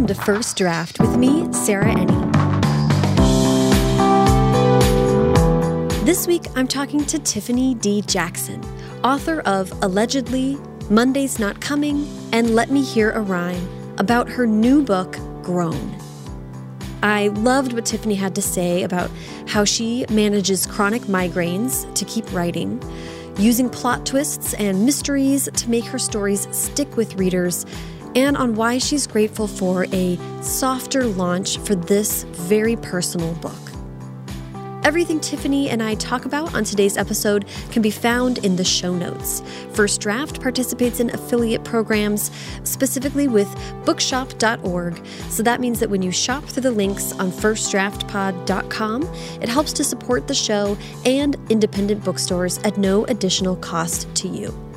Welcome to First Draft with me, Sarah Enni. This week, I'm talking to Tiffany D. Jackson, author of Allegedly, Monday's Not Coming, and Let Me Hear a Rhyme, about her new book, Grown. I loved what Tiffany had to say about how she manages chronic migraines to keep writing, using plot twists and mysteries to make her stories stick with readers, and on why she's grateful for a softer launch for this very personal book. Everything Tiffany and I talk about on today's episode can be found in the show notes. First Draft participates in affiliate programs, specifically with bookshop.org. So that means that when you shop through the links on firstdraftpod.com, it helps to support the show and independent bookstores at no additional cost to you.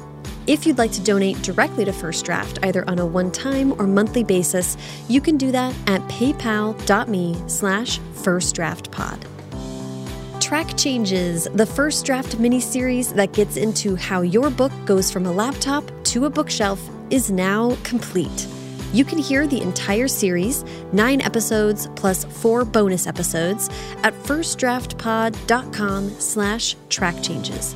If you'd like to donate directly to First Draft, either on a one-time or monthly basis, you can do that at paypal.me slash firstdraftpod. Track Changes, the first draft mini-series that gets into how your book goes from a laptop to a bookshelf, is now complete. You can hear the entire series, nine episodes plus four bonus episodes, at firstdraftpod.com slash track changes.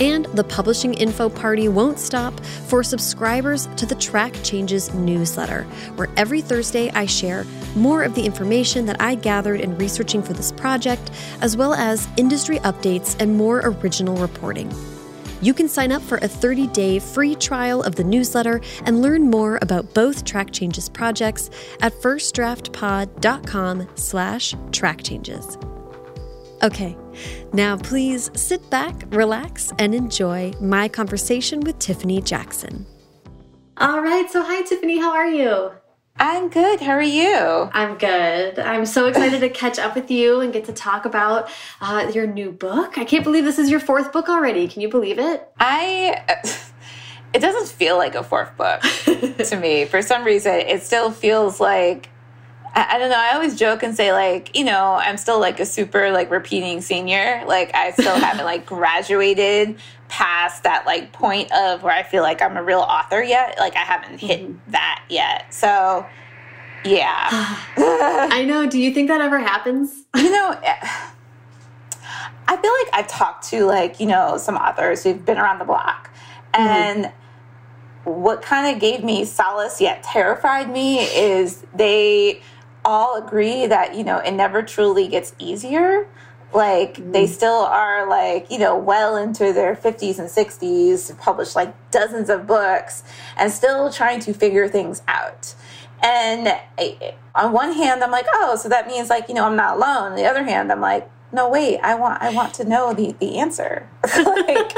And the publishing info party won't stop for subscribers to the Track Changes newsletter, where every Thursday I share more of the information that I gathered in researching for this project, as well as industry updates and more original reporting. You can sign up for a 30-day free trial of the newsletter and learn more about both Track Changes projects at firstdraftpod.com slash trackchanges. Okay, now please sit back, relax, and enjoy my conversation with Tiffany Jackson. All right, so hi, Tiffany, how are you? I'm good. How are you? I'm good. I'm so excited to catch up with you and get to talk about uh, your new book. I can't believe this is your fourth book already. Can you believe it? I. It doesn't feel like a fourth book to me. For some reason, it still feels like I, I, don't know. I always joke and say like, you know, I'm still like a super like repeating senior. Like I still haven't like graduated past that like point of where I feel like I'm a real author yet. Like I haven't hit mm -hmm. that yet. So yeah. I know. Do you think that ever happens? You know, I feel like I've talked to like, you know, some authors who've been around the block mm-hmm. and mm -hmm. what kind of gave me solace yet terrified me is they all agree that you know it never truly gets easier. Like mm. they still are like you know well into their 50s and 60s published like dozens of books and still trying to figure things out. And I, on one hand i'm like oh so that means like you know i'm not alone. On the other hand i'm like no wait i want i want to know the the answer. Like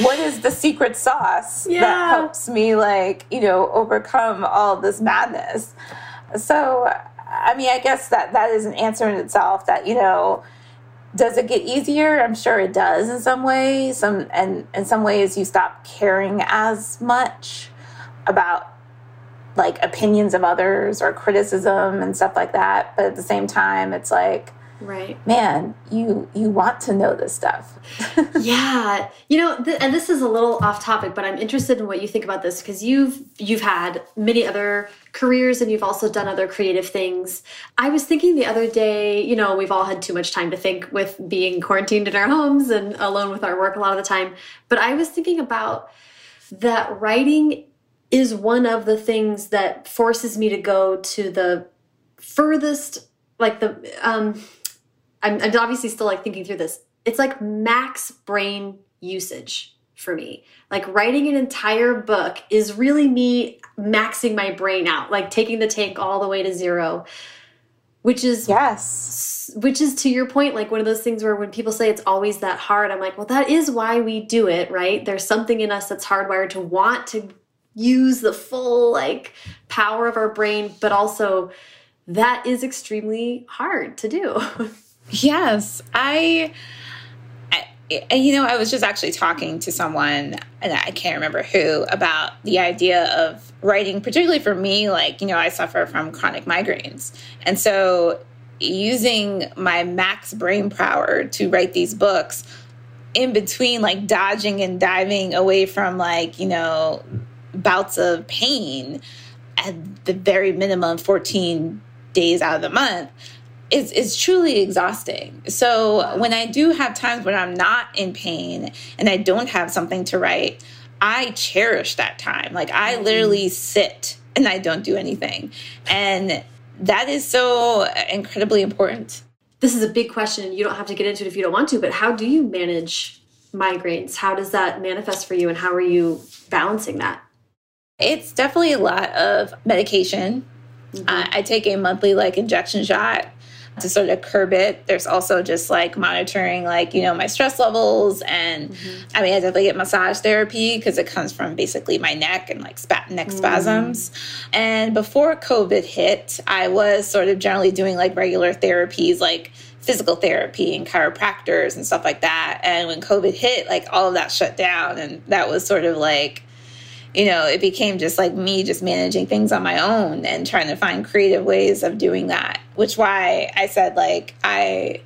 what is the secret sauce yeah. that helps me like you know overcome all this madness? So I mean, I guess that that is an answer in itself. That you know, does it get easier? I'm sure it does in some ways. Some and in some ways, you stop caring as much about like opinions of others or criticism and stuff like that. But at the same time, it's like right. Man you you want to know this stuff. Yeah. You know th and this is a little off topic but i'm interested in what you think about this because you've you've had many other careers and you've also done other creative things. I was thinking the other day you know we've all had too much time to think with being quarantined in our homes and alone with our work a lot of the time but i was thinking about that writing is one of the things that forces me to go to the furthest like the um I'm, I'm obviously still like thinking through this. It's like max brain usage for me. Like writing an entire book is really me maxing my brain out, like taking the tank all the way to zero. Which is yes, which is to your point, like one of those things where when people say it's always that hard, I'm like, well, that is why we do it, right? There's something in us that's hardwired to want to use the full like power of our brain, but also that is extremely hard to do. Yes, I, I, you know, I was just actually talking to someone, and I can't remember who, about the idea of writing, particularly for me, like, you know, I suffer from chronic migraines. And so using my max brain power to write these books in between like dodging and diving away from like, you know, bouts of pain at the very minimum 14 days out of the month is, is truly exhausting. So when I do have times when I'm not in pain and I don't have something to write, I cherish that time. Like I mm-hmm. literally sit and I don't do anything. And that is so incredibly important. This is a big question. You don't have to get into it if you don't want to, but how do you manage migraines? How does that manifest for you and how are you balancing that? It's definitely a lot of medication. Mm -hmm. I take a monthly like injection shot to sort of curb it. There's also just like monitoring, like, you know, my stress levels. And mm -hmm. I mean, I definitely get massage therapy because it comes from basically my neck and like spat neck mm. spasms. And before COVID hit, I was sort of generally doing like regular therapies, like physical therapy and chiropractors and stuff like that. And when COVID hit, like all of that shut down. And that was sort of like, you know, it became just like me just managing things on my own and trying to find creative ways of doing that. Which why I said like I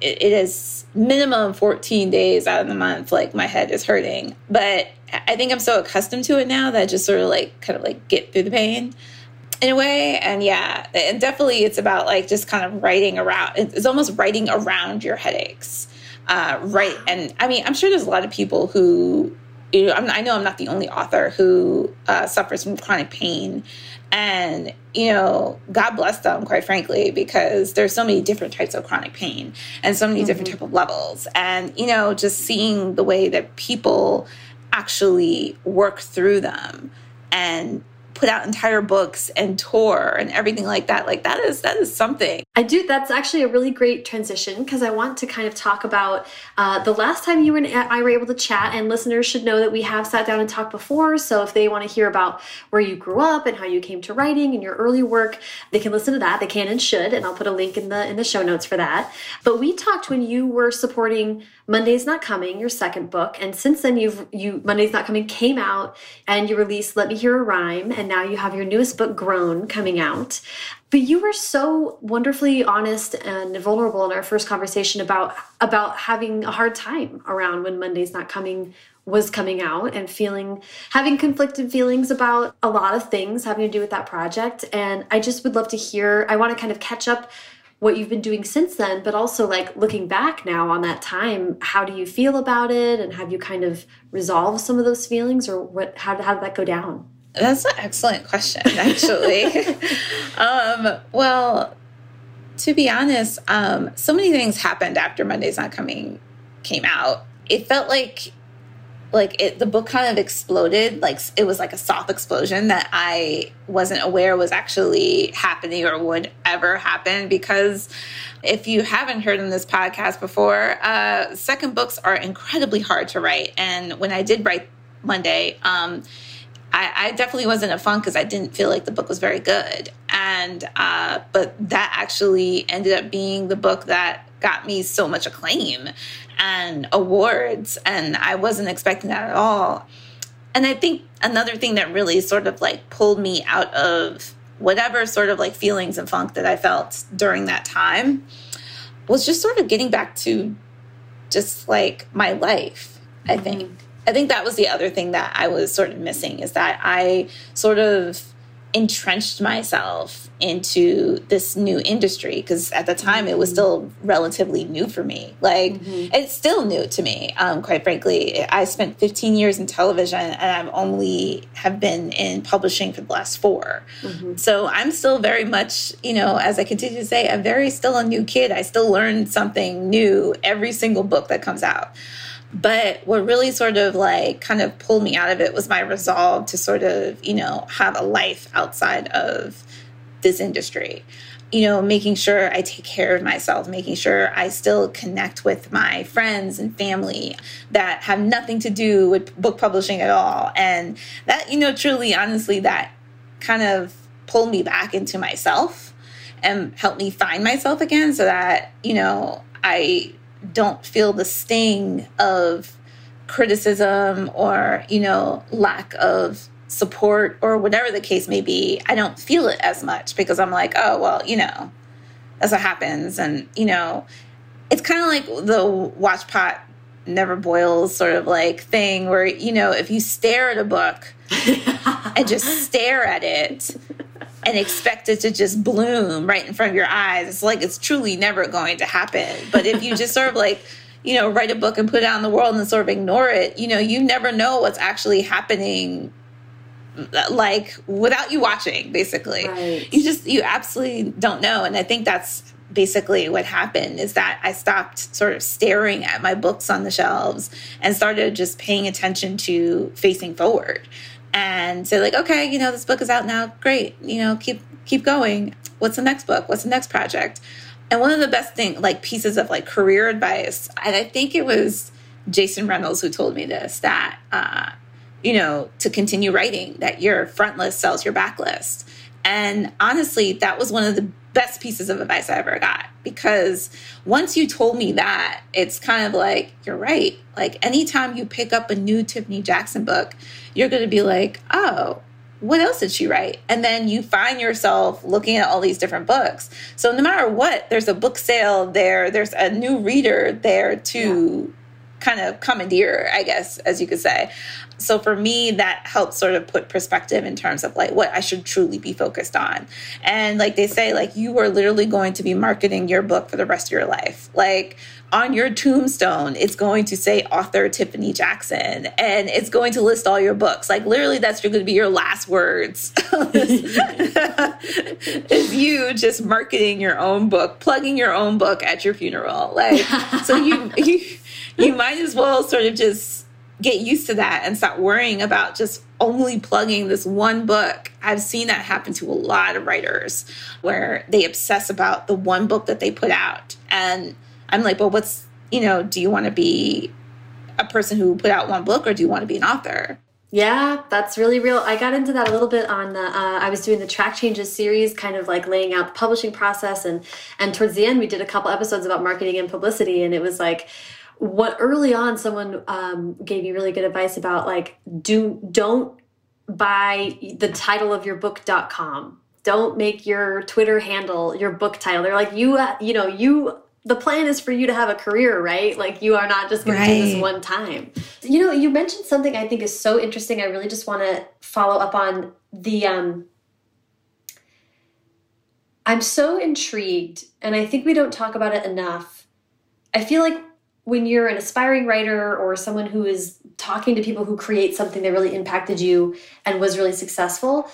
it, it is minimum 14 days out of the month like my head is hurting. But I think I'm so accustomed to it now that I just sort of like kind of like get through the pain in a way and yeah and definitely it's about like just kind of writing around it's almost writing around your headaches uh, right and i mean i'm sure there's a lot of people who you know, i know I'm not the only author who uh, suffers from chronic pain. And, you know, God bless them, quite frankly, because there's so many different types of chronic pain and so many mm -hmm. different type of levels. And, you know, just seeing the way that people actually work through them and put out entire books and tour and everything like that. Like that is that is something. I do that's actually a really great transition because i want to kind of talk about uh, the last time you and i were able to chat and listeners should know that we have sat down and talked before. So if they want to hear about where you grew up and how you came to writing and your early work they can listen to that. They can and should and i'll put a link in the in the show notes for that. But we talked when you were supporting Monday's Not Coming, your second book, and since then you've you Monday's Not Coming came out and you released Let Me Hear a Rhyme, and now you have your newest book, Grown, coming out. But you were so wonderfully honest and vulnerable in our first conversation about about having a hard time around when Monday's Not Coming was coming out and feeling having conflicted feelings about a lot of things having to do with that project and I just would love to hear I want to kind of catch up what you've been doing since then, but also like looking back now on that time, how do you feel about it? And have you kind of resolved some of those feelings or what, how, how did that go down? That's an excellent question, actually. um, well, to be honest, um, so many things happened after Monday's Not Coming came out. It felt like like it the book kind of exploded like it was like a soft explosion that i wasn't aware was actually happening or would ever happen because if you haven't heard in this podcast before uh, second books are incredibly hard to write and when i did write monday um, I, I, definitely wasn't a fun because I didn't feel like the book was very good. And, uh, but that actually ended up being the book that got me so much acclaim and awards. And I wasn't expecting that at all. And I think another thing that really sort of like pulled me out of whatever sort of like feelings and funk that I felt during that time was just sort of getting back to just like my life, I think. Mm-hmm. I think that was the other thing that I was sort of missing is that I sort of entrenched myself into this new industry because at the time it was mm-hmm. still relatively new for me like mm -hmm. it's still new to me um, quite frankly i spent 15 years in television and i've only have been in publishing for the last 4 mm -hmm. so i'm still very much you know as i continue to say i'm very still a new kid i still learn something new every single book that comes out but what really sort of like kind of pulled me out of it was my resolve to sort of, you know, have a life outside of this industry. You know, making sure I take care of myself, making sure I still connect with my friends and family that have nothing to do with book publishing at all. And that, you know, truly, honestly, that kind of pulled me back into myself and helped me find myself again so that, you know, I don't feel the sting of criticism or, you know, lack of support or whatever the case may be, I don't feel it as much because I'm like, oh, well, you know, that's what happens. And, you know, it's kind of like the watch pot never boils sort of like thing where you know if you stare at a book and just stare at it and expect it to just bloom right in front of your eyes. It's like it's truly never going to happen. But if you just sort of like you know write a book and put it out in the world and sort of ignore it you know you never know what's actually happening uh, like without you watching basically. Right. you just you absolutely don't know. And i think that's basically what happened is that i stopped sort of staring at my books on the shelves and started just paying attention to facing forward and say like okay you know this book is out now. Great. You know keep keep going. What's the next book? What's the next project? And one of the best thing like pieces of like career advice and i think it was jason reynolds who told me this that uh, you know, to continue writing, that your front list sells your back list. And honestly, that was one of the best pieces of advice I ever got because once you told me that, it's kind of like, you're right. Like, anytime you pick up a new Tiffany Jackson book, you're going to be like, oh, what else did she write? And then you find yourself looking at all these different books. So no matter what, there's a book sale there, there's a new reader there to yeah. Kind of commandeer, I guess, as you could say. So for me that helps sort of put perspective in terms of like what i should truly be focused on. And like they say like you are literally going to be marketing your book for the rest of your life. Like on your tombstone it's going to say author tiffany jackson and it's going to list all your books. Like literally that's going to be your last words. Is you just marketing your own book plugging your own book at your funeral. Like so you you, you might as well sort of just get used to that and stop worrying about just only plugging this one book. I've seen that happen to a lot of writers where they obsess about the one book that they put out. And I'm like, well, what's, you know, do you want to be a person who put out one book or do you want to be an author? Yeah, that's really real. I got into that a little bit on the. Uh, I was doing the track changes series, kind of like laying out the publishing process, and and towards the end, we did a couple episodes about marketing and publicity, and it was like what early on someone um, gave me really good advice about like do don't buy the title of your book.com don't make your twitter handle your book title. They're like you uh, you know you the plan is for you to have a career right? Like you are not just going right. to do this one time. You know you mentioned something i think is so interesting. I really just want to follow up on the um i'm so intrigued and i think we don't talk about it enough. I feel like when you're an aspiring writer or someone who is talking to people who create something that really impacted you and was really successful,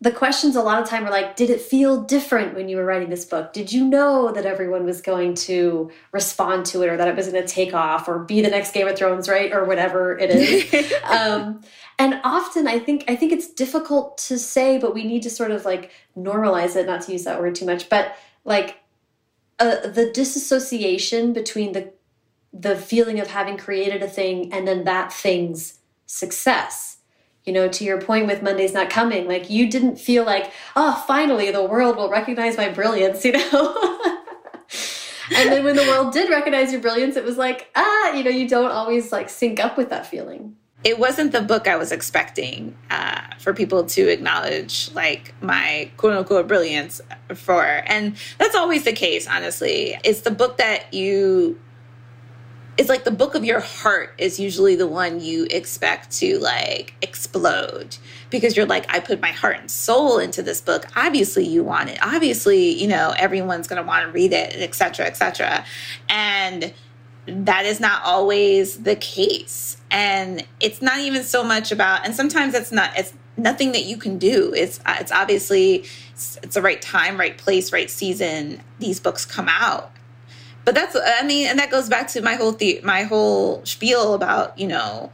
the questions a lot of time are like, did it feel different when you were writing this book? Did you know that everyone was going to respond to it or that it was going to take off or be the next Game of Thrones, right? Or whatever it is. um, and often I think I think it's difficult to say, but we need to sort of like normalize it, not to use that word too much, but like uh, the disassociation between the the feeling of having created a thing and then that thing's success. You know, to your point with Monday's not coming, like you didn't feel like, oh, finally the world will recognize my brilliance, you know? and then when the world did recognize your brilliance, it was like, ah, you know, you don't always like sync up with that feeling. It wasn't the book I was expecting uh, for people to acknowledge, like my quote unquote brilliance for. And that's always the case, honestly. It's the book that you it's like the book of your heart is usually the one you expect to like explode because you're like i put my heart and soul into this book. Obviously you want it. Obviously you know everyone's going to want to read it etc etc and that is not always the case. And it's not even so much about and sometimes it's not it's nothing that you can do. It's it's obviously it's, it's the right time right place right season these books come out but that's i mean and that goes back to my whole the my whole spiel about you know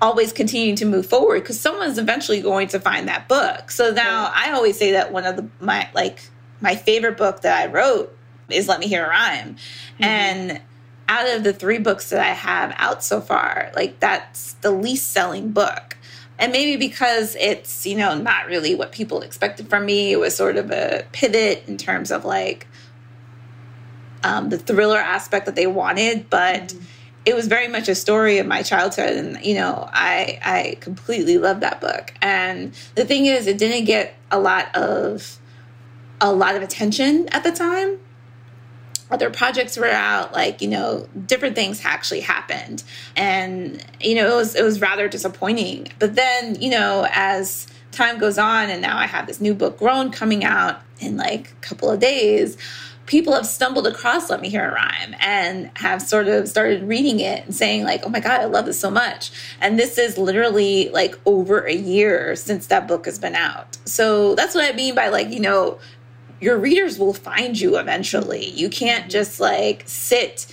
always continuing to move forward because someone's eventually going to find that book. So now i always say that one of the my like my favorite book that i wrote is let me hear a rhyme. Mm-hmm. and out of the three books that i have out so far like that's the least selling book. And maybe because it's you know not really what people expected from me. It was sort of a pivot in terms of like um, the thriller aspect that they wanted, but mm-hmm. it was very much a story of my childhood, and you know, I I completely love that book. And the thing is, it didn't get a lot of a lot of attention at the time, other projects were out like you know different things actually happened and you know it was it was rather disappointing but then you know as time goes on and now i have this new book grown coming out in like a couple of days people have stumbled across let me hear a rhyme and have sort of started reading it and saying like oh my god i love this so much and this is literally like over a year since that book has been out so that's what i mean by like you know your readers will find you eventually. You can't just like sit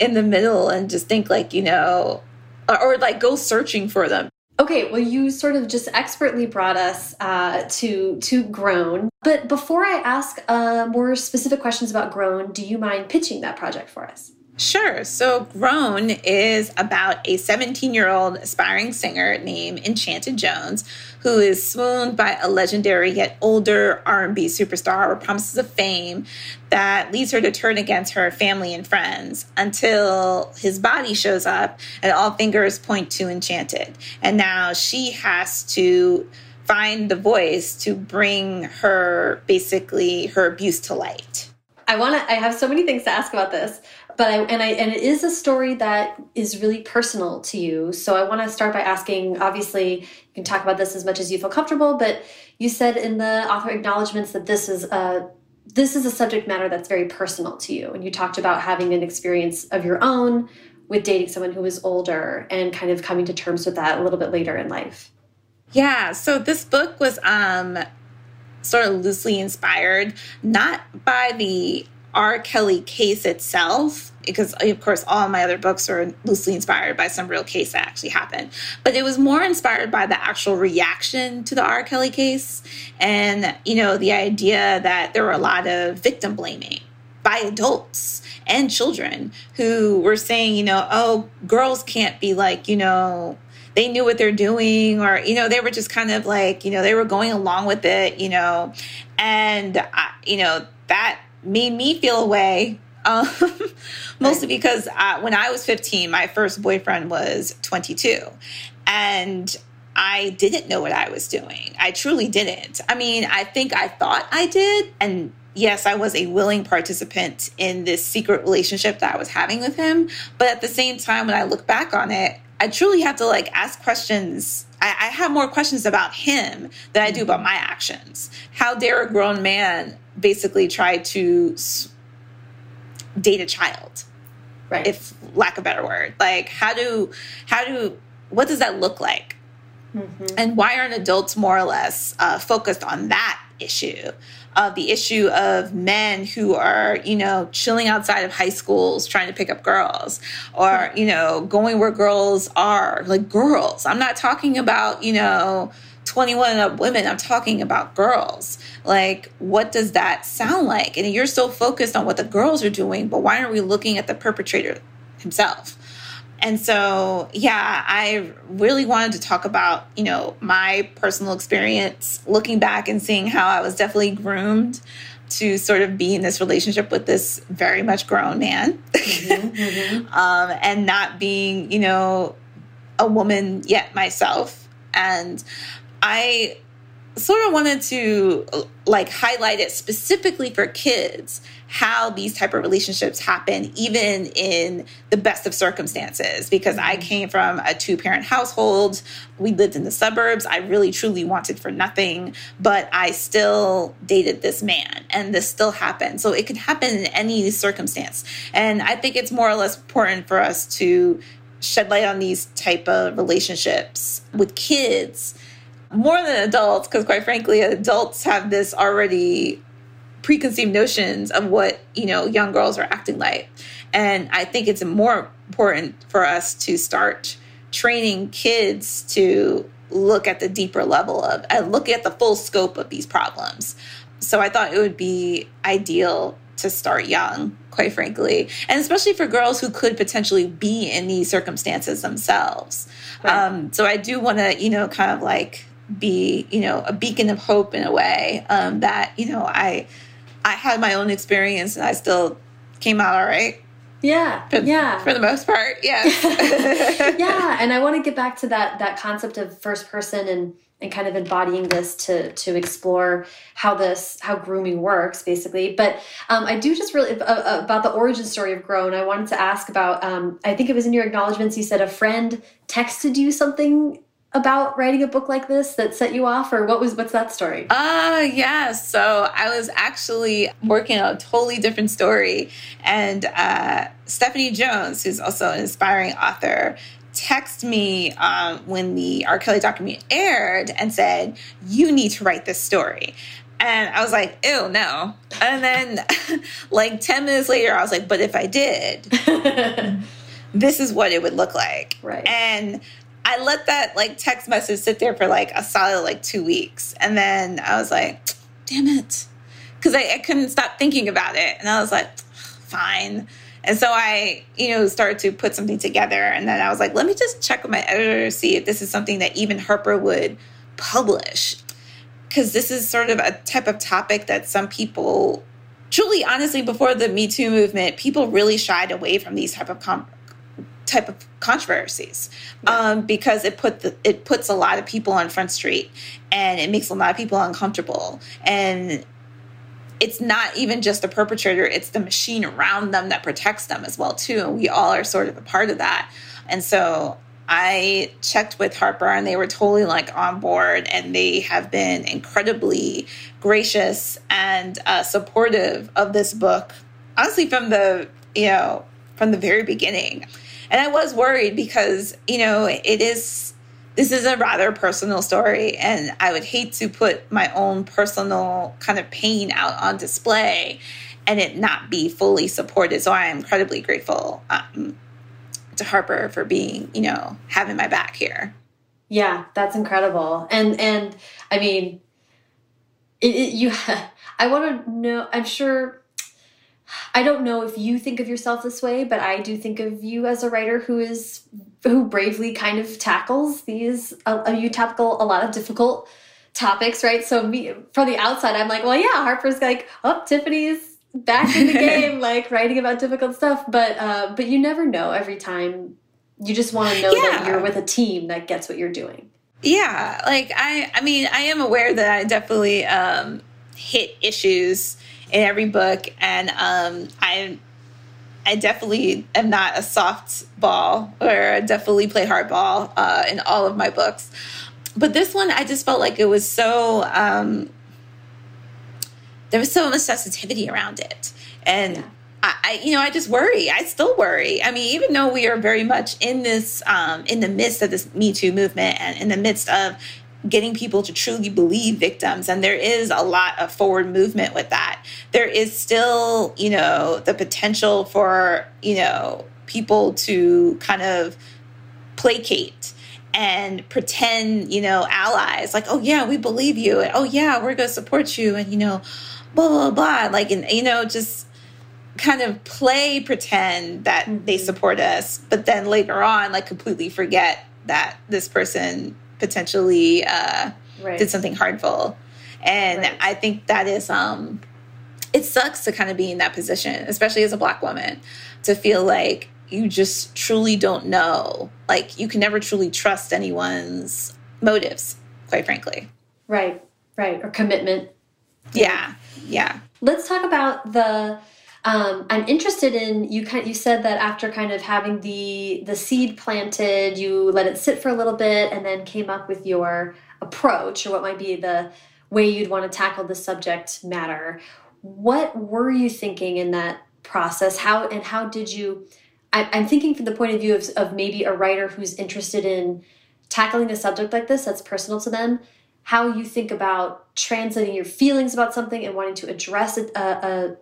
in the middle and just think like, you know, or, or like go searching for them. Okay, well, you sort of just expertly brought us uh, to to Grown. But before I ask uh, more specific questions about Grown, do you mind pitching that project for us? Sure. So Grown is about a 17 year old aspiring singer named Enchanted Jones who is swooned by a legendary yet older R&B superstar with promises of fame that leads her to turn against her family and friends until his body shows up and all fingers point to Enchanted. And now she has to find the voice to bring her basically her abuse to light. I want to I have so many things to ask about this but I and I and it is a story that is really personal to you. So I want to start by asking. Obviously, you can talk about this as much as you feel comfortable, but you said in the author acknowledgments that this is a this is a subject matter that's very personal to you, and you talked about having an experience of your own with dating someone who was older and kind of coming to terms with that a little bit later in life. Yeah. So this book was um sort of loosely inspired not by the R. Kelly case itself, because of course all my other books are loosely inspired by some real case that actually happened, but it was more inspired by the actual reaction to the R. Kelly case and, you know, the idea that there were a lot of victim blaming by adults and children who were saying, you know, oh, girls can't be like, you know, they knew what they're doing or you know they were just kind of like you know they were going along with it you know and I, you know that made me feel away. Um, mostly because uh, when I was 15, my first boyfriend was 22. And I didn't know what I was doing. I truly didn't. I mean, I think I thought I did. And yes, I was a willing participant in this secret relationship that I was having with him. But at the same time, when I look back on it, I truly have to like ask questions. I, I have more questions about him than I do about my actions. How dare a grown man basically try to date a child? Right. If lack of a better word. Like how do how do what does that look like? Mm-hmm. And why aren't adults more or less uh, focused on that issue? Of the issue of men who are, you know, chilling outside of high schools trying to pick up girls or, hmm. you know, going where girls are, like girls. I'm not talking about, you know, 21 and up women. I'm talking about girls. Like, what does that sound like? And you're so focused on what the girls are doing, but why aren't we looking at the perpetrator himself? And so, yeah, I really wanted to talk about, you know, my personal experience looking back and seeing how I was definitely groomed to sort of be in this relationship with this very much grown man mm-hmm, mm-hmm. um, and not being, you know, a woman yet myself. And I sort of wanted to like highlight it specifically for kids how these type of relationships happen even in the best of circumstances. Because i mm-hmm. came from a two parent household. We lived in the suburbs. I really truly wanted for nothing but i still dated this man and this still happened. So it could happen in any circumstance. And i think it's more or less important for us to shed light on these type of relationships with kids more than adults, because quite frankly, adults have this already preconceived notions of what you know young girls are acting like. And i think it's more important for us to start training kids to look at the deeper level of and look at the full scope of these problems. So i thought it would be ideal to start young quite frankly and especially for girls who could potentially be in these circumstances themselves. Right. um, so i do want to you know kind of like be you know a beacon of hope in a way um, that you know I I had my own experience and I still came out all right. Yeah, for, yeah. For the most part, yes. yeah, and I want to get back to that that concept of first person and and kind of embodying this to to explore how this how grooming works basically but um, i do just really uh, about the origin story of grown i wanted to ask about um, i think it was in your acknowledgments you said a friend texted you something about writing a book like this that set you off or what was what's that story uh yeah so i was actually working on a totally different story and uh, stephanie jones who's also an inspiring author texted me um, when the R. Kelly documentary aired and said, You need to write this story. And I was like, Ew, no. And then, like 10 minutes later, I was like, But if I did, this is what it would look like. Right. And I let that like text message sit there for like a solid like two weeks. And then I was like, Damn it. Because I, I couldn't stop thinking about it. And I was like, Fine and so I, you know, started to put something together. And then I was like, let me just check with my editor to see if this is something that even Harper would publish. Because this is sort of a type of topic that some people, truly, honestly, before the Me Too movement, people really shied away from these type of com- type of controversies um, because it put the, it puts a lot of people on Front Street and it makes a lot of people uncomfortable. And it's not even just the perpetrator it's the machine around them that protects them as well too. And we all are sort of a part of that. And so i checked with harper and they were totally like on board and they have been incredibly gracious and uh, supportive of this book honestly from the you know from the very beginning and i was worried because you know it is this is a rather personal story, and I would hate to put my own personal kind of pain out on display and it not be fully supported. So I am incredibly grateful um, to Harper for being, you know, having my back here. Yeah, that's incredible. And and I mean, it, it you. I want to know. I'm sure I don't know if you think of yourself this way, but I do think of you as a writer who is who bravely kind of tackles these. Uh, you tackle a lot of difficult topics, right? So me from the outside, I'm like, well, yeah, Harper's like, oh, Tiffany's back in the game, like writing about difficult stuff. But uh, but you never know. Every time, you just want to know yeah. that you're with a team that gets what you're doing. Yeah, like I, I mean, I am aware that I definitely um, hit issues in every book, and um, I I definitely am not a soft ball, or I definitely play hardball uh, in all of my books. But this one, I just felt like it was so um, there was so much sensitivity around it, and. Yeah. I, you know, I just worry. I still worry. I mean, even though we are very much in this, um, in the midst of this Me Too movement and in the midst of getting people to truly believe victims. And there is a lot of forward movement with that. There is still you know the potential for you know people to kind of placate and pretend you know allies. Like oh yeah we believe you. And oh yeah we're going to support you. And you know blah blah blah. Like and you know just kind of play pretend that mm-hmm. they support us but then later on like completely forget that this person potentially uh, right. did something harmful. And right. I think that is, um, it sucks to kind of be in that position, especially as a black woman, to feel like you just truly don't know. Like you can never truly trust anyone's motives, quite frankly. Right, right. Or commitment. Yeah, yeah. Let's talk about the um, I'm interested in you. Kind you said that after kind of having the the seed planted, you let it sit for a little bit, and then came up with your approach or what might be the way you'd want to tackle the subject matter. What were you thinking in that process? How and how did you? I, I'm thinking from the point of view of, of maybe a writer who's interested in tackling a subject like this that's personal to them how you think about translating your feelings about something and wanting to address it a, a,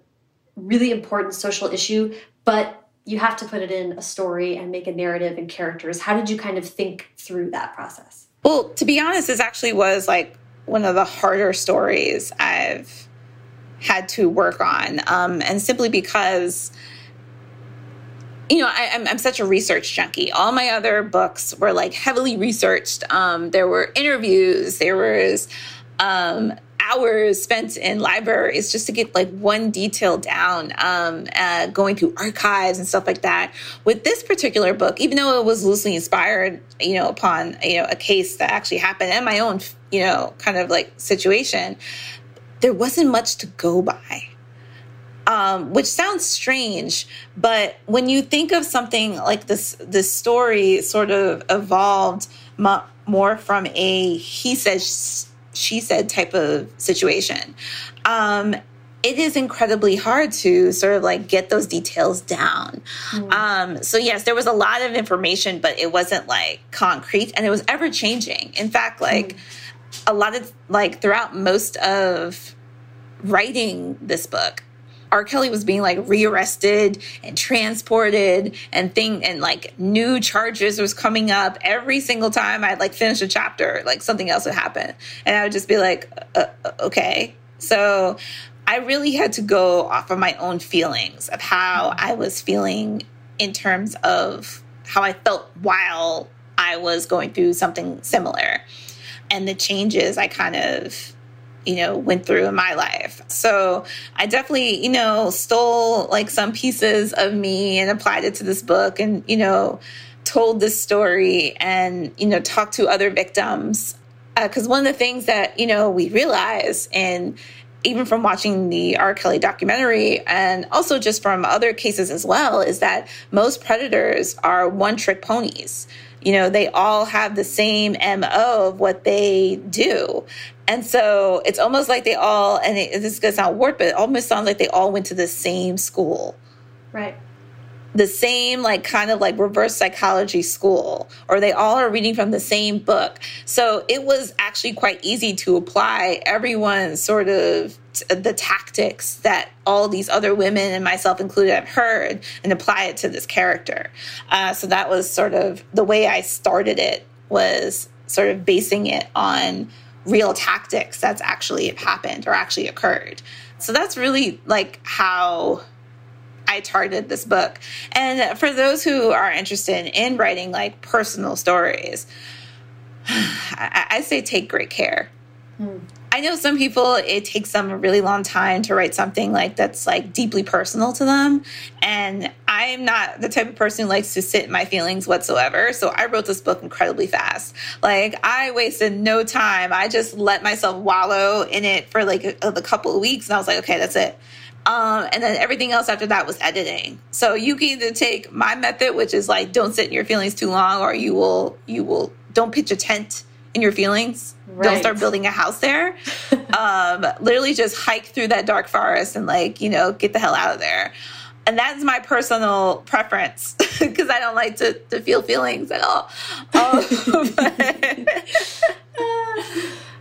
really important social issue, but you have to put it in a story and make a narrative and characters. How did you kind of think through that process? Well, to be honest, this actually was like one of the harder stories I've had to work on. Um, and simply because, you know, I, am such a research junkie. All my other books were like heavily researched. Um, there were interviews, there was um, hours spent in libraries just to get like one detail down, um, uh, going through archives and stuff like that. With this particular book, even though it was loosely inspired, you know, upon you know a case that actually happened and my own, you know, kind of like situation, there wasn't much to go by. Um, which sounds strange, but when you think of something like this, this story sort of evolved more from a he says she said type of situation. Um, it is incredibly hard to sort of like get those details down. Mm. Um, so yes, there was a lot of information, but it wasn't like concrete and it was ever changing. In fact, like mm. a lot of like throughout most of writing this book, R. Kelly was being like rearrested and transported and thing and like new charges was coming up every single time I'd like finish a chapter, like something else would happen. And I would just be like, uh, uh, okay. So I really had to go off of my own feelings of how I was feeling in terms of how I felt while I was going through something similar and the changes I kind of you know, went through in my life. So I definitely, you know, stole like some pieces of me and applied it to this book and, you know, told this story and, you know, talked to other victims. Because uh, one of the things that, you know, we realize and even from watching the R. Kelly documentary and also just from other cases as well, is that most predators are one trick ponies you know they all have the same mo of what they do and so it's almost like they all, and it, this is going to sound warped, but it almost sounds like they all went to the same school. Right. The same, like, kind of like reverse psychology school, or they all are reading from the same book. So it was actually quite easy to apply everyone's sort of the tactics that all these other women and myself included have heard and apply it to this character. Uh, so that was sort of the way I started it was sort of basing it on real tactics that's actually happened or actually occurred. So that's really like how I targeted this book. And for those who are interested in writing like personal stories, I, I say take great care. Hmm. I know some people it takes them a really long time to write something like that's like deeply personal to them. And I'm not the type of person who likes to sit in my feelings whatsoever. So I wrote this book incredibly fast. Like I wasted no time. I just let myself wallow in it for like a, a couple of weeks and I was like, okay, that's it. Um, and then everything else after that was editing. So you can either take my method, which is like don't sit in your feelings too long, or you will you will don't pitch a tent in your feelings. Right. Don't start building a house there. um, literally just hike through that dark forest and like, you know, get the hell out of there. And that's my personal preference because I don't like to, to feel feelings at all. Um,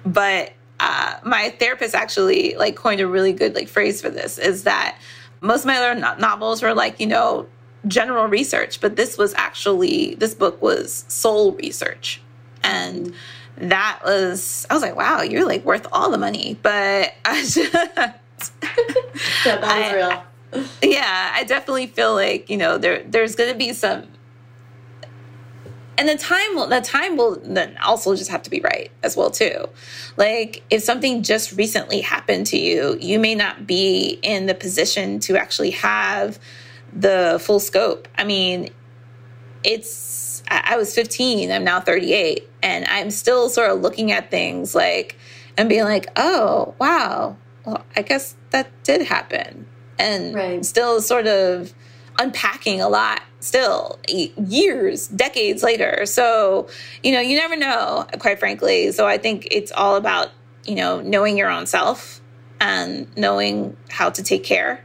but, but uh, my therapist actually like coined a really good like phrase for this is that most of my other no- novels were like, you know, general research, but this was actually, this book was soul research. And that was I was like, wow, you're like worth all the money. But I just, yeah, that was I, real. Yeah, I definitely feel like you know there there's going to be some, and the time will the time will then also just have to be right as well too. Like if something just recently happened to you, you may not be in the position to actually have the full scope. I mean, it's I was 15, I'm now 38, and I'm still sort of looking at things like and being like, oh, wow, well, I guess that did happen. And right. still sort of unpacking a lot still years, decades later. So, you know, you never know, quite frankly. So I think it's all about, you know, knowing your own self and knowing how to take care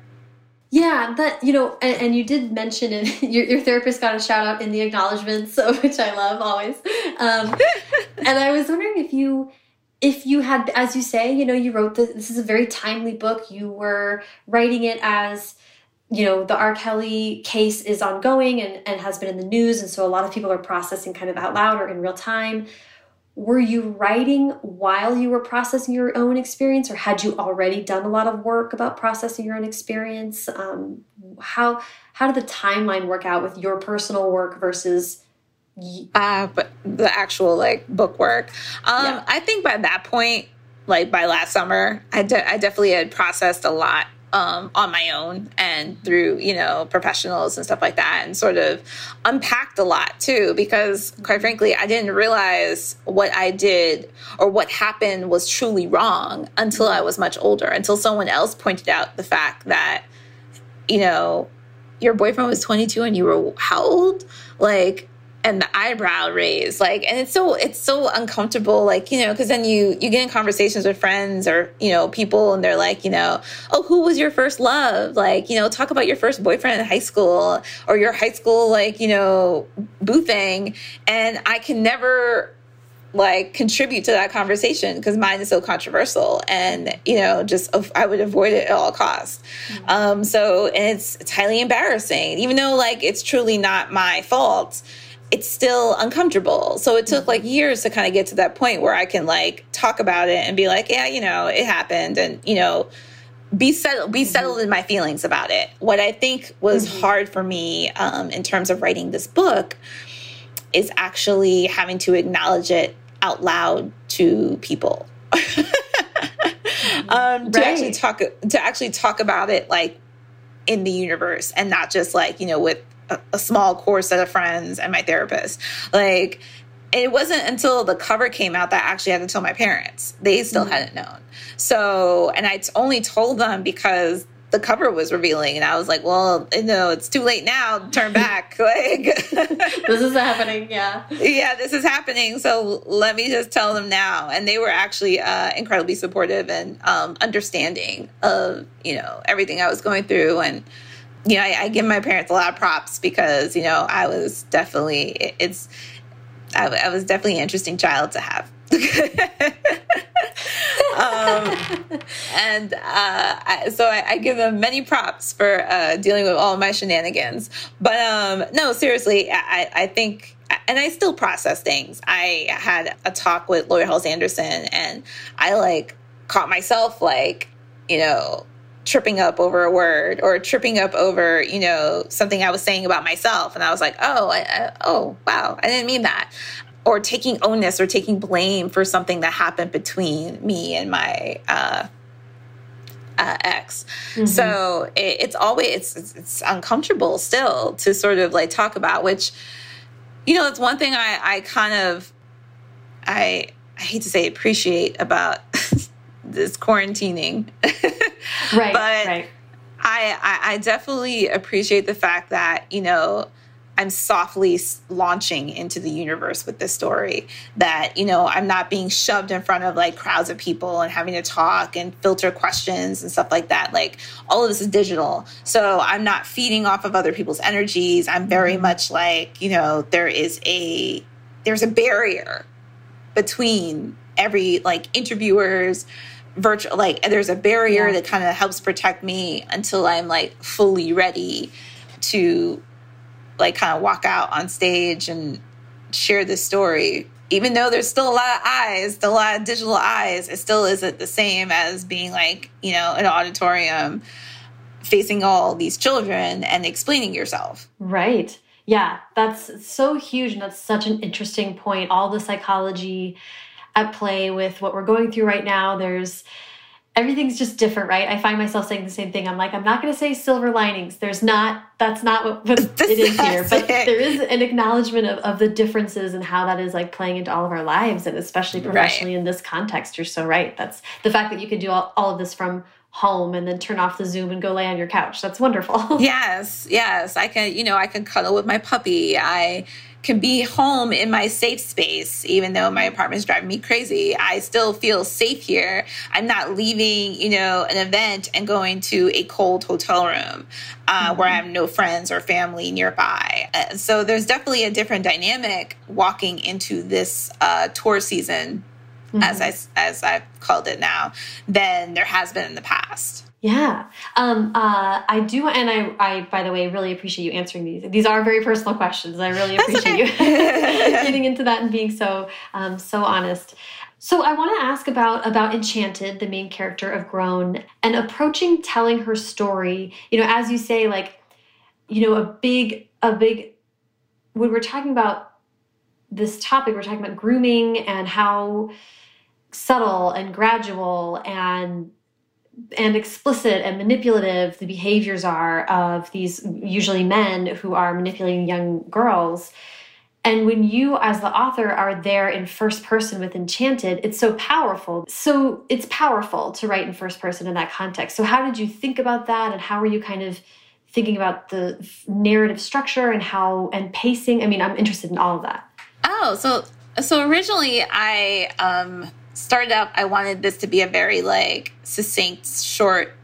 yeah, that you know, and, and you did mention it. Your, your, therapist got a shout out in the acknowledgments, so which I love always. Um, and I was wondering if you, if you had, as you say, you know, you wrote this. This is a very timely book. You were writing it as, you know, the R. Kelly case is ongoing and and has been in the news, and so a lot of people are processing kind of out loud or in real time were you writing while you were processing your own experience or had you already done a lot of work about processing your own experience um, how how did the timeline work out with your personal work versus uh, but the actual like book work um, yeah. i think by that point like by last summer. I, de I definitely had processed a lot um, on my own and through you know professionals and stuff like that and sort of unpacked a lot too because quite frankly i didn't realize what i did or what happened was truly wrong until i was much older until someone else pointed out the fact that you know your boyfriend was 22 and you were how old? Like and the eyebrow raise like and it's so it's so uncomfortable like you know because then you you get in conversations with friends or you know people and they're like you know oh who was your first love? Like you know talk about your first boyfriend in high school or your high school like you know boo thing. And i can never like contribute to that conversation because mine is so controversial and you know just i would avoid it at all costs. Mm -hmm. um so and it's it's highly embarrassing even though like it's truly not my fault it's still uncomfortable. So it took like mm-hmm. years to kind of get to that point where I can like talk about it and be like, yeah, you know, it happened and, you know, be settled be mm-hmm. settled in my feelings about it. What I think was mm-hmm. hard for me um, in terms of writing this book is actually having to acknowledge it out loud to people. um, to actually talk to actually talk about it like in the universe and not just like you know with a, a small core set of friends and my therapist. Like, it wasn't until the cover came out that I actually had to tell my parents. They still mm -hmm. hadn't known. So, and I only told them because the cover was revealing and I was like, well, no, it's too late now. Turn back. like this is happening. Yeah. Yeah, this is happening. So let me just tell them now. And they were actually uh, incredibly supportive and um, understanding of, you know, everything I was going through and you know, I, I, give my parents a lot of props because, you know, I was definitely, it's, I, I, was definitely an interesting child to have. um, and uh, I, so I, I, give them many props for uh, dealing with all my shenanigans. But um, no, seriously, I, I think and I still process things. I had a talk with Laurie Halse Anderson, and I like caught myself like, you know, tripping up over a word or tripping up over you know something i was saying about myself and i was like oh I, I, oh wow i didn't mean that or taking onus or taking blame for something that happened between me and my uh, uh, ex. Mm -hmm. So it, it's always it's, it's, it's uncomfortable still to sort of like talk about. Which you know, it's one thing I I kind of I I hate to say appreciate about this quarantining. right. But right. I, I, I definitely appreciate the fact that, you know, I'm softly launching into the universe with this story. That, you know, I'm not being shoved in front of like crowds of people and having to talk and filter questions and stuff like that. Like, all of this is digital. So I'm not feeding off of other people's energies. I'm very mm-hmm. much like, you know, there is a there's a barrier between every like interviewers virtual like there's a barrier yeah. that kind of helps protect me until I'm like fully ready to like kind of walk out on stage and share this story. Even though there's still a lot of eyes, still a lot of digital eyes, it still isn't the same as being like, you know, an auditorium facing all these children and explaining yourself. Right. Yeah, that's so huge. And that's such an interesting point. All the psychology at play with what we're going through right now. There's everything's just different, right? I find myself saying the same thing. I'm like, I'm not going to say silver linings. There's not, that's not what, what it is here. But there is an acknowledgement of, of the differences and how that is like playing into all of our lives and especially professionally right. in this context. You're so right. That's the fact that you can do all, all of this from home and then turn off the Zoom and go lay on your couch. That's wonderful. yes, yes. I can, you know, I can cuddle with my puppy. I can be home in my safe space, even though my apartment is driving me crazy. I still feel safe here. I'm not leaving, you know, an event and going to a cold hotel room uh, mm-hmm. where I have no friends or family nearby. Uh, so there's definitely a different dynamic walking into this uh, tour season, mm-hmm. as I as I've called it now, than there has been in the past. Yeah. Um, uh, I do, and I, I, by the way, really appreciate you answering these. These are very personal questions. I really appreciate you getting into that and being so, um, so honest. So I want to ask about about Enchanted, the main character of Grown, and approaching telling her story. You know, as you say, like, you know, a big, a big. When we're talking about this topic, we're talking about grooming and how subtle and gradual and and explicit and manipulative the behaviors are of these usually men who are manipulating young girls. And when you, as the author, are there in first person with Enchanted, it's so powerful. So it's powerful to write in first person in that context. So, how did you think about that? And how were you kind of thinking about the narrative structure and how and pacing? I mean, I'm interested in all of that. Oh, so so originally I um started out, I wanted this to be a very like succinct, short,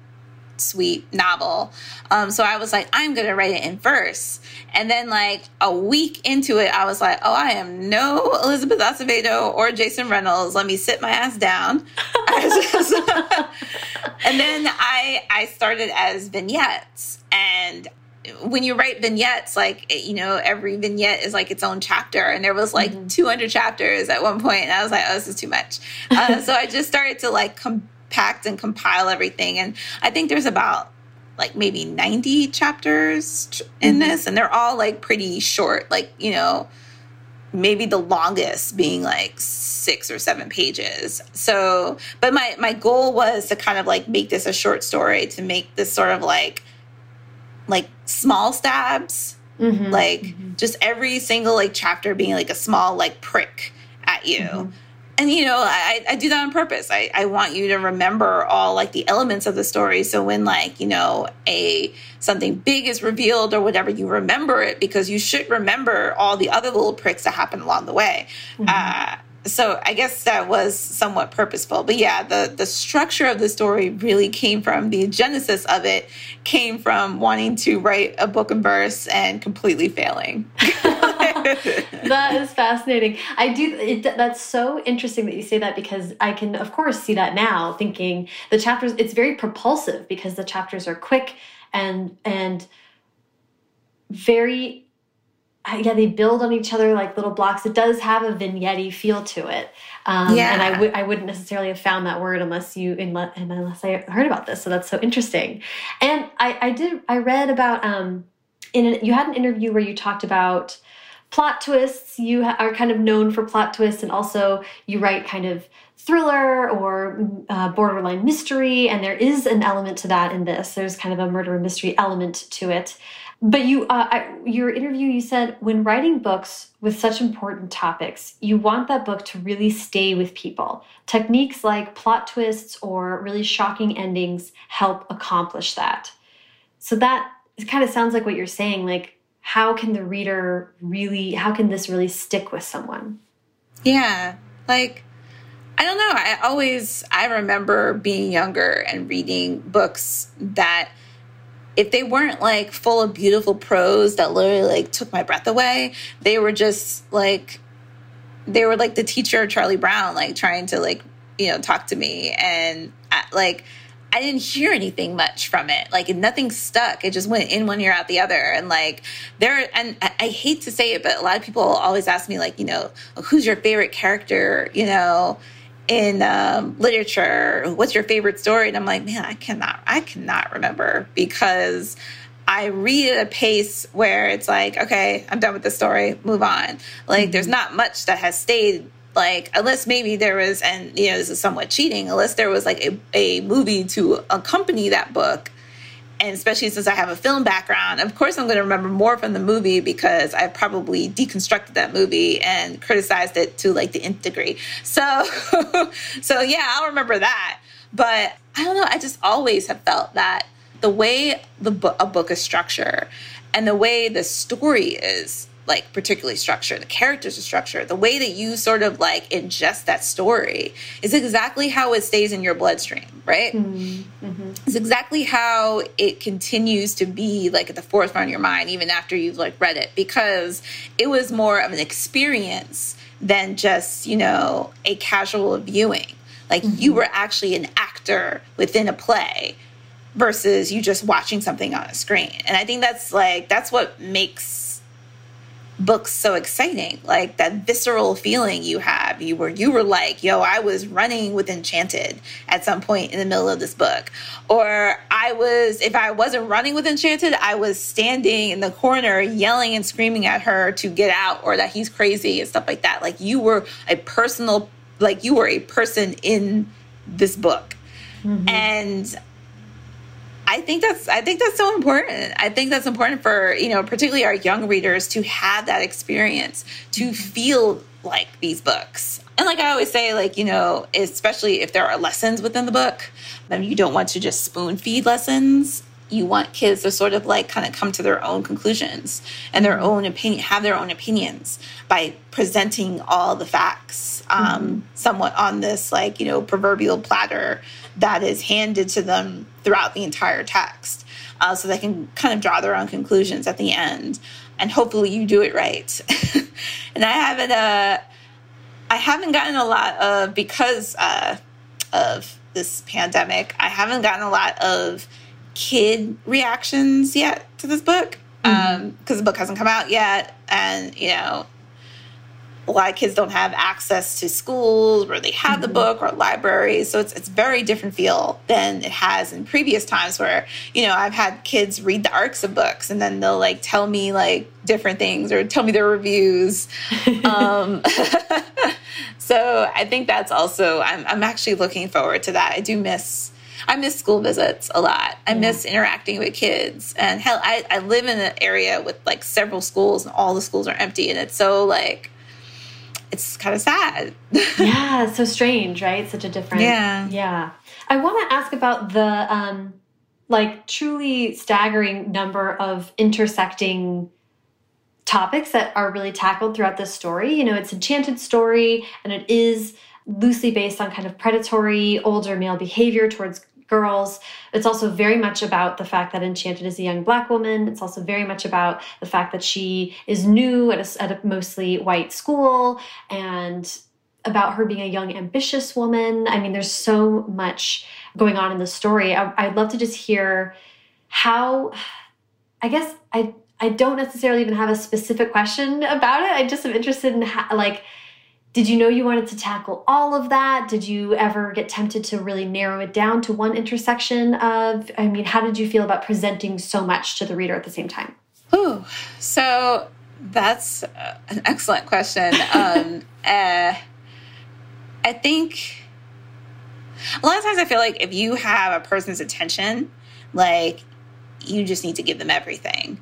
sweet novel. Um, so I was like, I'm gonna write it in verse. And then like a week into it, I was like, oh, I am no Elizabeth Acevedo or Jason Reynolds. Let me sit my ass down. and then I I started as vignettes and when you write vignettes, like you know, every vignette is like its own chapter, and there was like mm-hmm. 200 chapters at one point, and I was like, oh, this is too much. Uh, so I just started to like compact and compile everything, and I think there's about like maybe 90 chapters in mm-hmm. this, and they're all like pretty short, like you know, maybe the longest being like six or seven pages. So, but my my goal was to kind of like make this a short story to make this sort of like like small stabs mm-hmm, like mm-hmm. just every single like chapter being like a small like prick at you mm-hmm. and you know I, I do that on purpose I, I want you to remember all like the elements of the story so when like you know a something big is revealed or whatever you remember it because you should remember all the other little pricks that happen along the way mm-hmm. uh, so I guess that was somewhat purposeful. But yeah, the the structure of the story really came from the genesis of it came from wanting to write a book in verse and completely failing. that is fascinating. I do it, that's so interesting that you say that because I can of course see that now thinking the chapters it's very propulsive because the chapters are quick and and very yeah, they build on each other like little blocks. It does have a vignette feel to it. Um, yeah. And I would I wouldn't necessarily have found that word unless you unless I heard about this. So that's so interesting. And I, I did I read about um, in an, you had an interview where you talked about plot twists. You are kind of known for plot twists, and also you write kind of thriller or uh, borderline mystery. And there is an element to that in this. There's kind of a murder mystery element to it. But you, uh, I, your interview, you said when writing books with such important topics, you want that book to really stay with people. Techniques like plot twists or really shocking endings help accomplish that. So that kind of sounds like what you're saying. Like, how can the reader really, how can this really stick with someone? Yeah. Like, I don't know. I always, I remember being younger and reading books that if they weren't like full of beautiful prose that literally like took my breath away, they were just like they were like the teacher Charlie Brown, like trying to like you know talk to me, and I, like I didn't hear anything much from it. Like nothing stuck. It just went in one ear out the other, and like there. And I, I hate to say it, but a lot of people always ask me like you know who's your favorite character, you know in um, literature what's your favorite story and i'm like man i cannot i cannot remember because i read at a pace where it's like okay i'm done with the story move on like mm-hmm. there's not much that has stayed like unless maybe there was and you know this is somewhat cheating unless there was like a, a movie to accompany that book and especially since I have a film background, of course I'm going to remember more from the movie because I probably deconstructed that movie and criticized it to like the nth degree. So, so yeah, I'll remember that. But I don't know. I just always have felt that the way the book, a book is structured and the way the story is like particularly structured, the characters are structured, the way that you sort of like ingest that story is exactly how it stays in your bloodstream, right? Mm-hmm. mm-hmm. It's exactly how it continues to be like at the forefront of your mind even after you've like read it because it was more of an experience than just, you know, a casual viewing. Like mm-hmm. you were actually an actor within a play versus you just watching something on a screen. And I think that's like that's what makes books so exciting like that visceral feeling you have you were you were like yo i was running with enchanted at some point in the middle of this book or i was if i wasn't running with enchanted i was standing in the corner yelling and screaming at her to get out or that he's crazy and stuff like that like you were a personal like you were a person in this book. Mm-hmm. And I think that's I think that's so important. I think that's important for, you know, particularly our young readers to have that experience, to feel like these books. And like I always say, like, you know, especially if there are lessons within the book, then you don't want to just spoon feed lessons. You want kids to sort of like kind of come to their own conclusions and their own opinion, have their own opinions by presenting all the facts um, mm-hmm. somewhat on this, like, you know, proverbial platter that is handed to them throughout the entire text. Uh, so they can kind of draw their own conclusions at the end. And hopefully you do it right. and I haven't, uh, I haven't gotten a lot of, because uh, of this pandemic, I haven't gotten a lot of kid reactions yet to this book because mm-hmm. um, the book hasn't come out yet. And, you know, a lot of kids don't have access to schools where they have mm-hmm. the book or libraries. So it's it's very different feel than it has in previous times where, you know, I've had kids read the arcs of books and then they'll like tell me like different things or tell me their reviews. um, so I think that's also I'm I'm actually looking forward to that. I do miss I miss school visits a lot. I miss interacting with kids. And hell, I, I live in an area with like several schools and all the schools are empty. And it's so like it's kind of sad. yeah, so strange, right? Such a different. Yeah. Yeah. I want to ask about the um like truly staggering number of intersecting topics that are really tackled throughout this story. You know, it's enchanted story and it is loosely based on kind of predatory older male behavior towards girls. It's also very much about the fact that Enchanted is a young black woman. It's also very much about the fact that she is new at a, at a mostly white school and about her being a young, ambitious woman. I mean, there's so much going on in the story. I, would love to just hear how, I guess I, I don't necessarily even have a specific question about it. I just am interested in like, did you know you wanted to tackle all of that? Did you ever get tempted to really narrow it down to one intersection of? I mean, how did you feel about presenting so much to the reader at the same time? Ooh, so that's an excellent question. um, uh, I think a lot of times I feel like if you have a person's attention, like you just need to give them everything.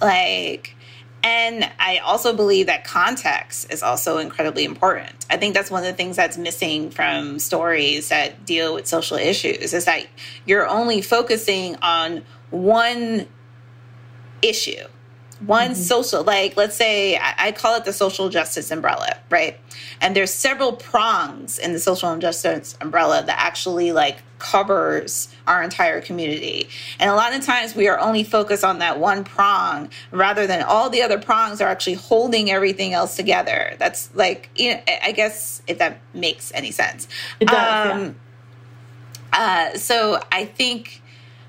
Like, and I also believe that context is also incredibly important. I think that's one of the things that's missing from stories that deal with social issues is that you're only focusing on one issue one mm-hmm. social like let's say I, I, call it the social justice umbrella right and there's several prongs in the social justice umbrella that actually like covers our entire community and a lot of times we are only focused on that one prong rather than all the other prongs are actually holding everything else together that's like you know, i guess if that makes any sense it does, um, yeah. uh, so i think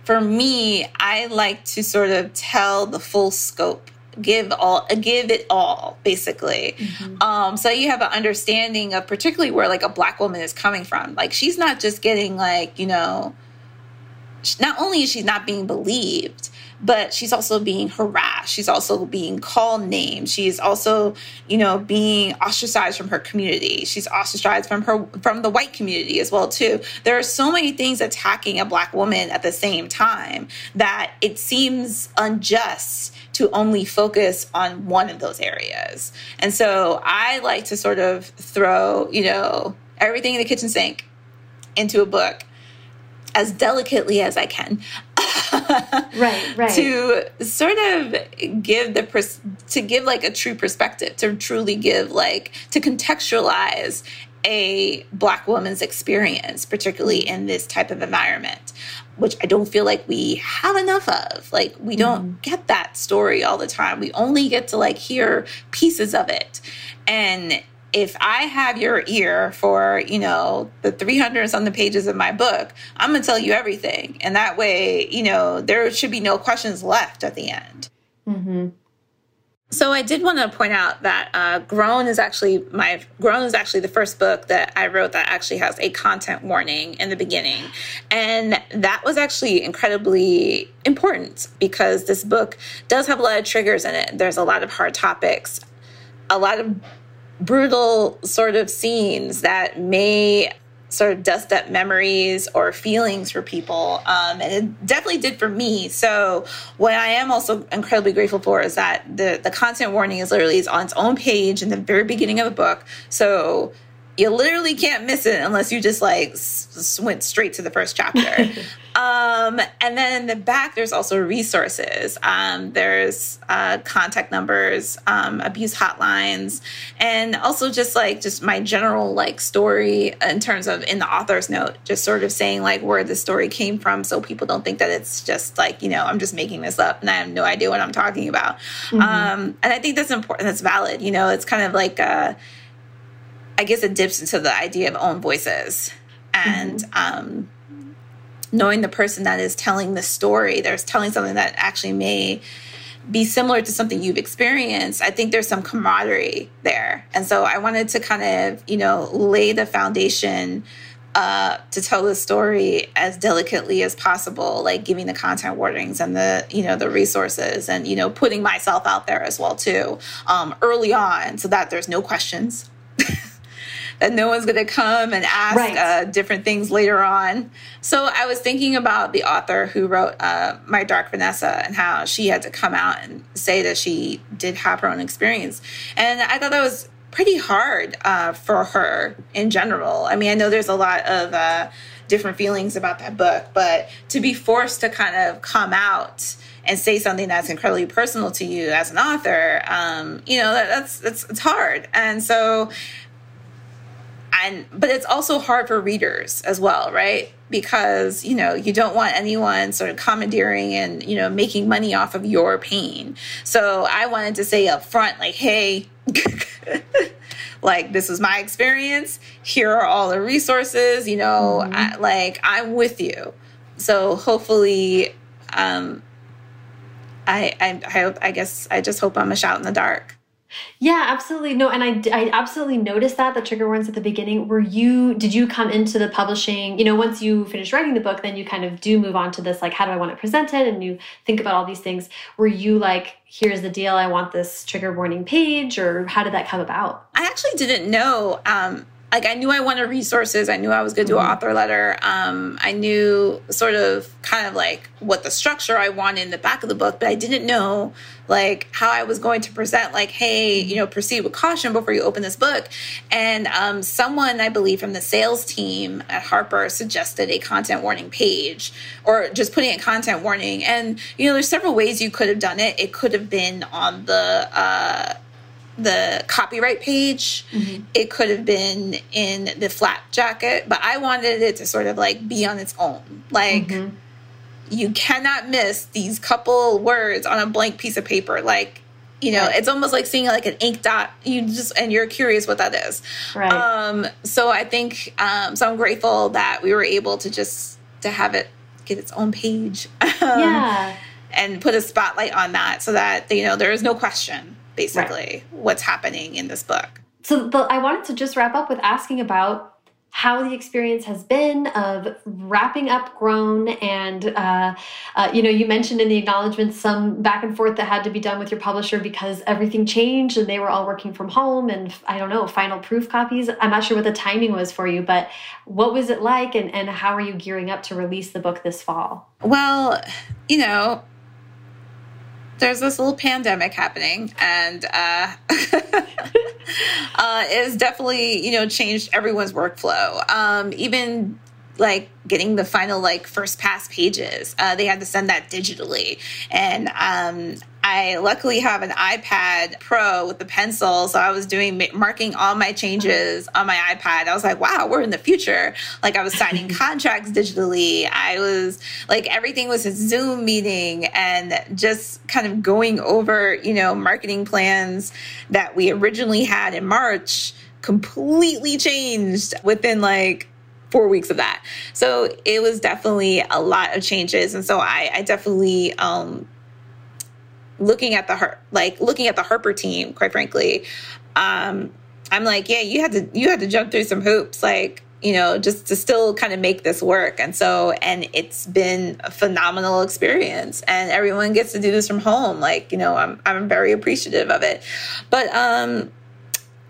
for me, I like to sort of tell the full scope give all give it all basically mm-hmm. um so you have an understanding of particularly where like a black woman is coming from like she's not just getting like you know not only is she not being believed but she's also being harassed. She's also being called names. She's also, you know, being ostracized from her community. She's ostracized from her from the white community as well too. There are so many things attacking a black woman at the same time that it seems unjust to only focus on one of those areas. And so I like to sort of throw, you know, everything in the kitchen sink into a book as delicately as I can. right, right. To sort of give the pers- to give like a true perspective, to truly give like to contextualize a black woman's experience, particularly in this type of environment, which I don't feel like we have enough of. Like we don't mm. get that story all the time. We only get to like hear pieces of it. And if I have your ear for, you know, the 300 the pages of my book, I'm going to tell you everything. And that way, you know, there should be no questions left at the end. Mm-hmm. So I did want to point out that uh, Grown is actually my Grown is actually the first book that I wrote that actually has a content warning in the beginning, and that was actually incredibly important because this book does have a lot of triggers in it. There's a lot of hard topics, a lot of brutal sort of scenes that may sort of dust up memories or feelings for people. Um, and it definitely did for me. So what I am also incredibly grateful for is that the, the content warning is literally is on its own page in the very beginning of the book. So you literally can't miss it unless you just like s- went straight to the first chapter. um, and then in the back, there's also resources. Um, there's uh, contact numbers, um, abuse hotlines, and also just like just my general like story in terms of in the author's note, just sort of saying like where the story came from, so people don't think that it's just like you know I'm just making this up and I have no idea what I'm talking about. Mm-hmm. Um, and I think that's important. That's valid. You know, it's kind of like. Uh, I guess it dips into the idea of own voices and mm-hmm. um, knowing the person that is telling the story. There's telling something that actually may be similar to something you've experienced. I think there's some camaraderie there, and so I wanted to kind of you know lay the foundation. Uh, to tell the story as delicately as possible, like giving the content warnings and the you know the resources, and you know putting myself out there as well too, um, early on, so that there's no questions that no one's going to come and ask right. uh, different things later on. So I was thinking about the author who wrote uh, My Dark Vanessa and how she had to come out and say that she did have her own experience. And I thought that was pretty hard uh, for her in general. I mean, I know there's a lot of uh, different feelings about that book, but to be forced to kind of come out and say something that's incredibly personal to you as an author, um, you know, that, that's, that's it's hard. And so and but it's also hard for readers as well right? Because you know you don't want anyone sort of commandeering and you know making money off of your pain. So i wanted to say up front like hey like this was my experience. Here are all the resources you know mm-hmm. I, like i'm with you. So hopefully um I, I i hope i guess i just hope i'm a shout in the dark yeah, absolutely. No, and I, I absolutely noticed that the trigger warnings at the beginning. Were you, did you come into the publishing, you know, once you finish writing the book, then you kind of do move on to this, like, how do I want it presented? And you think about all these things. Were you like, here's the deal, I want this trigger warning page, or how did that come about? I actually didn't know. Um, like I knew I wanted resources. I knew I was going to do an mm-hmm. author letter. Um, I knew sort of kind of like what the structure I wanted in the back of the book, but I didn't know like how I was going to present. Like, hey, you know, proceed with caution before you open this book. And um, someone I believe from the sales team at Harper suggested a content warning page, or just putting a content warning. And you know, there's several ways you could have done it. It could have been on the uh, the copyright page. Mm-hmm. It could have been in the flap jacket, but I wanted it to sort of like be on its own. Like mm-hmm. you cannot miss these couple words on a blank piece of paper. Like you know, right. it's almost like seeing like an ink dot. You just and you're curious what that is. Right. Um, so I think um, so. I'm grateful that we were able to just to have it get its own page. Um, yeah. And put a spotlight on that so that you know there is no question basically right. what's happening in this book. So the, I wanted to just wrap up with asking about how the experience has been of wrapping up grown and uh, uh, you know you mentioned in the acknowledgments some back and forth that had to be done with your publisher because everything changed and they were all working from home and i don't know final proof copies i'm not sure what the timing was for you but what was it like and, and how are you gearing up to release the book this fall well you know there's this little pandemic happening and uh, uh, it's definitely you know changed everyone's workflow. Um, even like getting the final like first pass pages uh, they had to send that digitally. And um, I luckily have an iPad Pro with the pencil, so I was doing marking all my changes on my iPad. I was like, wow, we're in the future. Like I was signing contracts digitally. I was like everything was a Zoom meeting and just kind of going over, you know, marketing plans that we originally had in March completely changed within like four weeks of that. So it was definitely a lot of changes. And so I, I definitely um looking at the like looking at the Harper team, quite frankly, um, I'm like, yeah, you had to you had to jump through some hoops, like you know, just to still kind of make this work. And so, and it's been a phenomenal experience, and everyone gets to do this from home. Like, you know, I'm I'm very appreciative of it, but um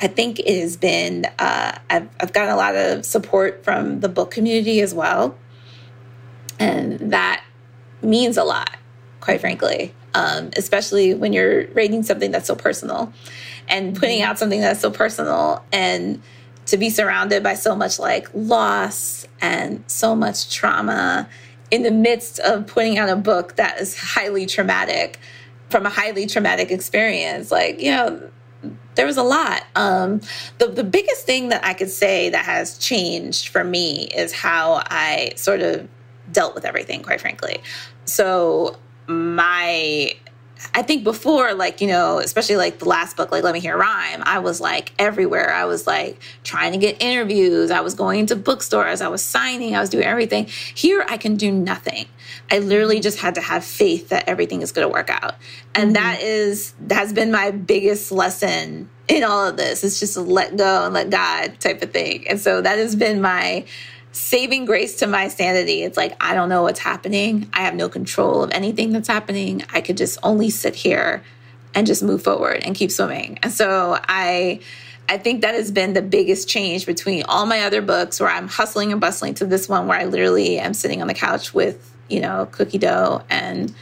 I think it has been, uh, I've, I've gotten a lot of support from the book community as well. And that means a lot, quite frankly, um, especially when you're reading something that's so personal and putting out something that's so personal and to be surrounded by so much like loss and so much trauma in the midst of putting out a book that is highly traumatic from a highly traumatic experience like you know there was a lot. Um, the, the biggest thing that i could say that has changed for me is how i sort of dealt with everything quite frankly. So my I think before, like, you know, especially like the last book, like Let Me Hear Rhyme, I was like everywhere. I was like trying to get interviews. I was going to bookstores. I was signing. I was doing everything. Here, I can do nothing. I literally just had to have faith that everything is going to work out. And mm-hmm. that is, that has been my biggest lesson in all of this. It's just a let go and let God type of thing. And so that has been my, saving grace to my sanity. It's like, I don't know what's happening. I have no control of anything that's happening. I could just only sit here and just move forward and keep swimming. And so I, I think that has been the biggest change between all my other books where I'm hustling and bustling to this one where I literally am sitting on the couch with, you know, cookie dough and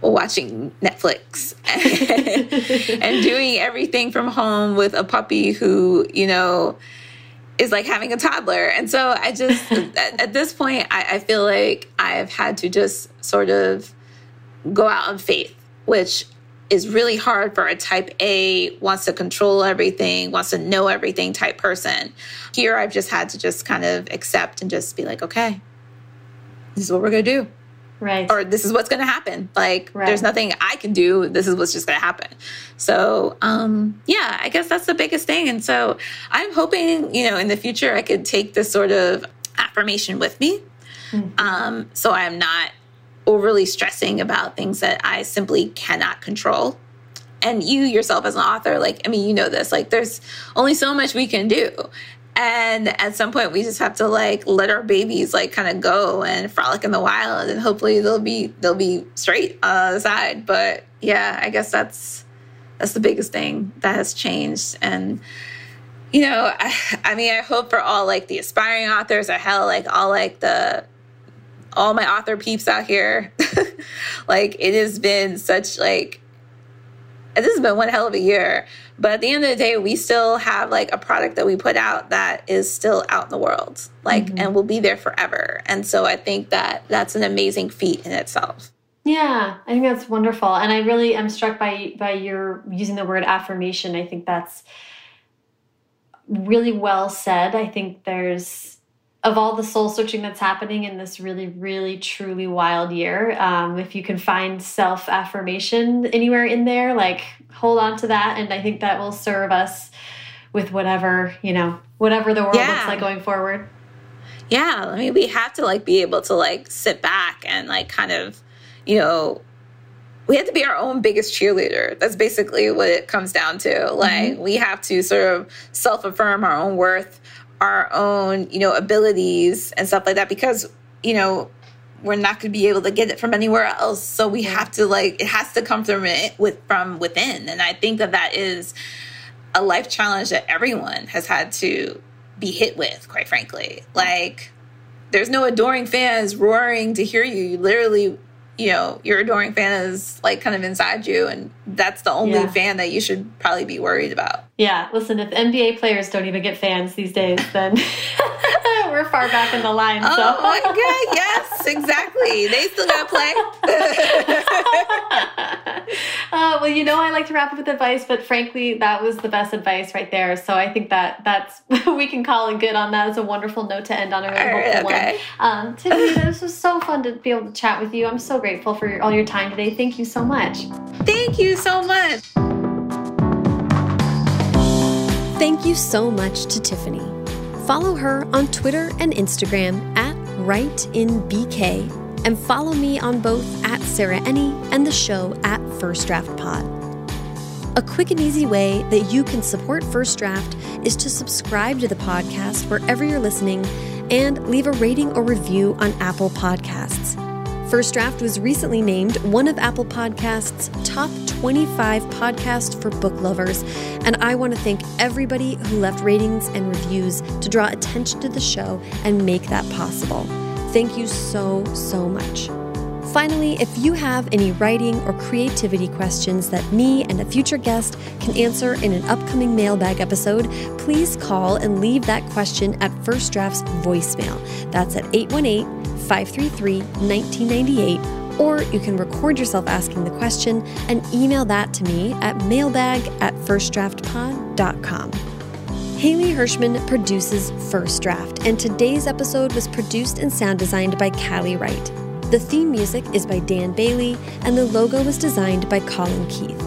watching Netflix and, and doing everything from home with a puppy who, you know, is like having a toddler. And so I just, at, at, this point, I, I feel like I've had to just sort of go out on faith, which is really hard for a type A, wants to control everything, wants to know everything type person. Here, I've just had to just kind of accept and just be like, okay, this is what we're going to do. Right. Or this is what's going to happen. Like, right. there's nothing I can do. This is what's just going to happen. So, um, yeah, I guess that's the biggest thing. And so I'm hoping, you know, in the future, I could take this sort of affirmation with me. Mm-hmm. Um, so I'm not overly stressing about things that I simply cannot control. And you yourself as an author, like, I mean, you know this, like, there's only so much we can do and at some point we just have to like let our babies like kind of go and frolic in the wild and hopefully they'll be they'll be straight on the side. But yeah i guess that's that's the biggest thing that has changed. And you know I, I mean i hope for all like the aspiring authors or hell like all like the all my author peeps out here. Like it has been such like this has been one hell of a year but at the end of the day, we still have like a product that we put out that is still out in the world, like, mm-hmm. and will be there forever. And so I think that that's an amazing feat in itself. Yeah, I think that's wonderful. And I really am struck by by your using the word affirmation. I think that's really well said. I think there's of all the soul searching that's happening in this really, really, truly wild year, um, if you can find self affirmation anywhere in there, like hold on to that. And I think that will serve us with whatever, you know, whatever the world yeah. looks like going forward. Yeah. I mean, we have to like be able to like sit back and like kind of, you know, we have to be our own biggest cheerleader. That's basically what it comes down to. Like, mm -hmm. we have to sort of self affirm our own worth our own, you know, abilities and stuff like that because, you know, we're not going to be able to get it from anywhere else. So we have to like it has to come from it with from within. And I think that that is a life challenge that everyone has had to be hit with, quite frankly. Like there's no adoring fans roaring to hear you. You literally you know your adoring fan is like kind of inside you and that's the only yeah. fan that you should probably be worried about yeah listen if nba players don't even get fans these days then we're far back in the line oh so. my god yes exactly they still gotta play uh, well you know i like to wrap up with advice but frankly that was the best advice right there so i think that that's we can call it good on that it's a wonderful note to end on a really hopeful okay. one um, tiffany this was so fun to be able to chat with you i'm so grateful grateful for all your time today. Thank you so much. Thank you so much. Thank you so much to Tiffany. Follow her on Twitter and Instagram at WriteInBK and follow me on both at Sarah Enni and the show at First Draft Pod. A quick and easy way that you can support First Draft is to subscribe to the podcast wherever you're listening and leave a rating or review on Apple Podcasts. First Draft was recently named one of Apple Podcasts' top 25 podcasts for book lovers, and I want to thank everybody who left ratings and reviews to draw attention to the show and make that possible. Thank you so, so much. Finally, if you have any writing or creativity questions that me and a future guest can answer in an upcoming mailbag episode, please call and leave that question at First Draft's voicemail. That's at 818 533 1998 or you can record yourself asking the question and email that to me at mailbag at firstdraftpod.com. Haley Hirschman produces First Draft, and today's episode was produced and sound designed by Callie Wright. The theme music is by Dan Bailey, and the logo was designed by Colin Keith.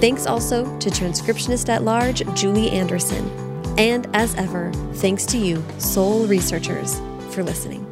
Thanks also to transcriptionist at large Julie Anderson. And as ever, thanks to you, soul researchers, for listening.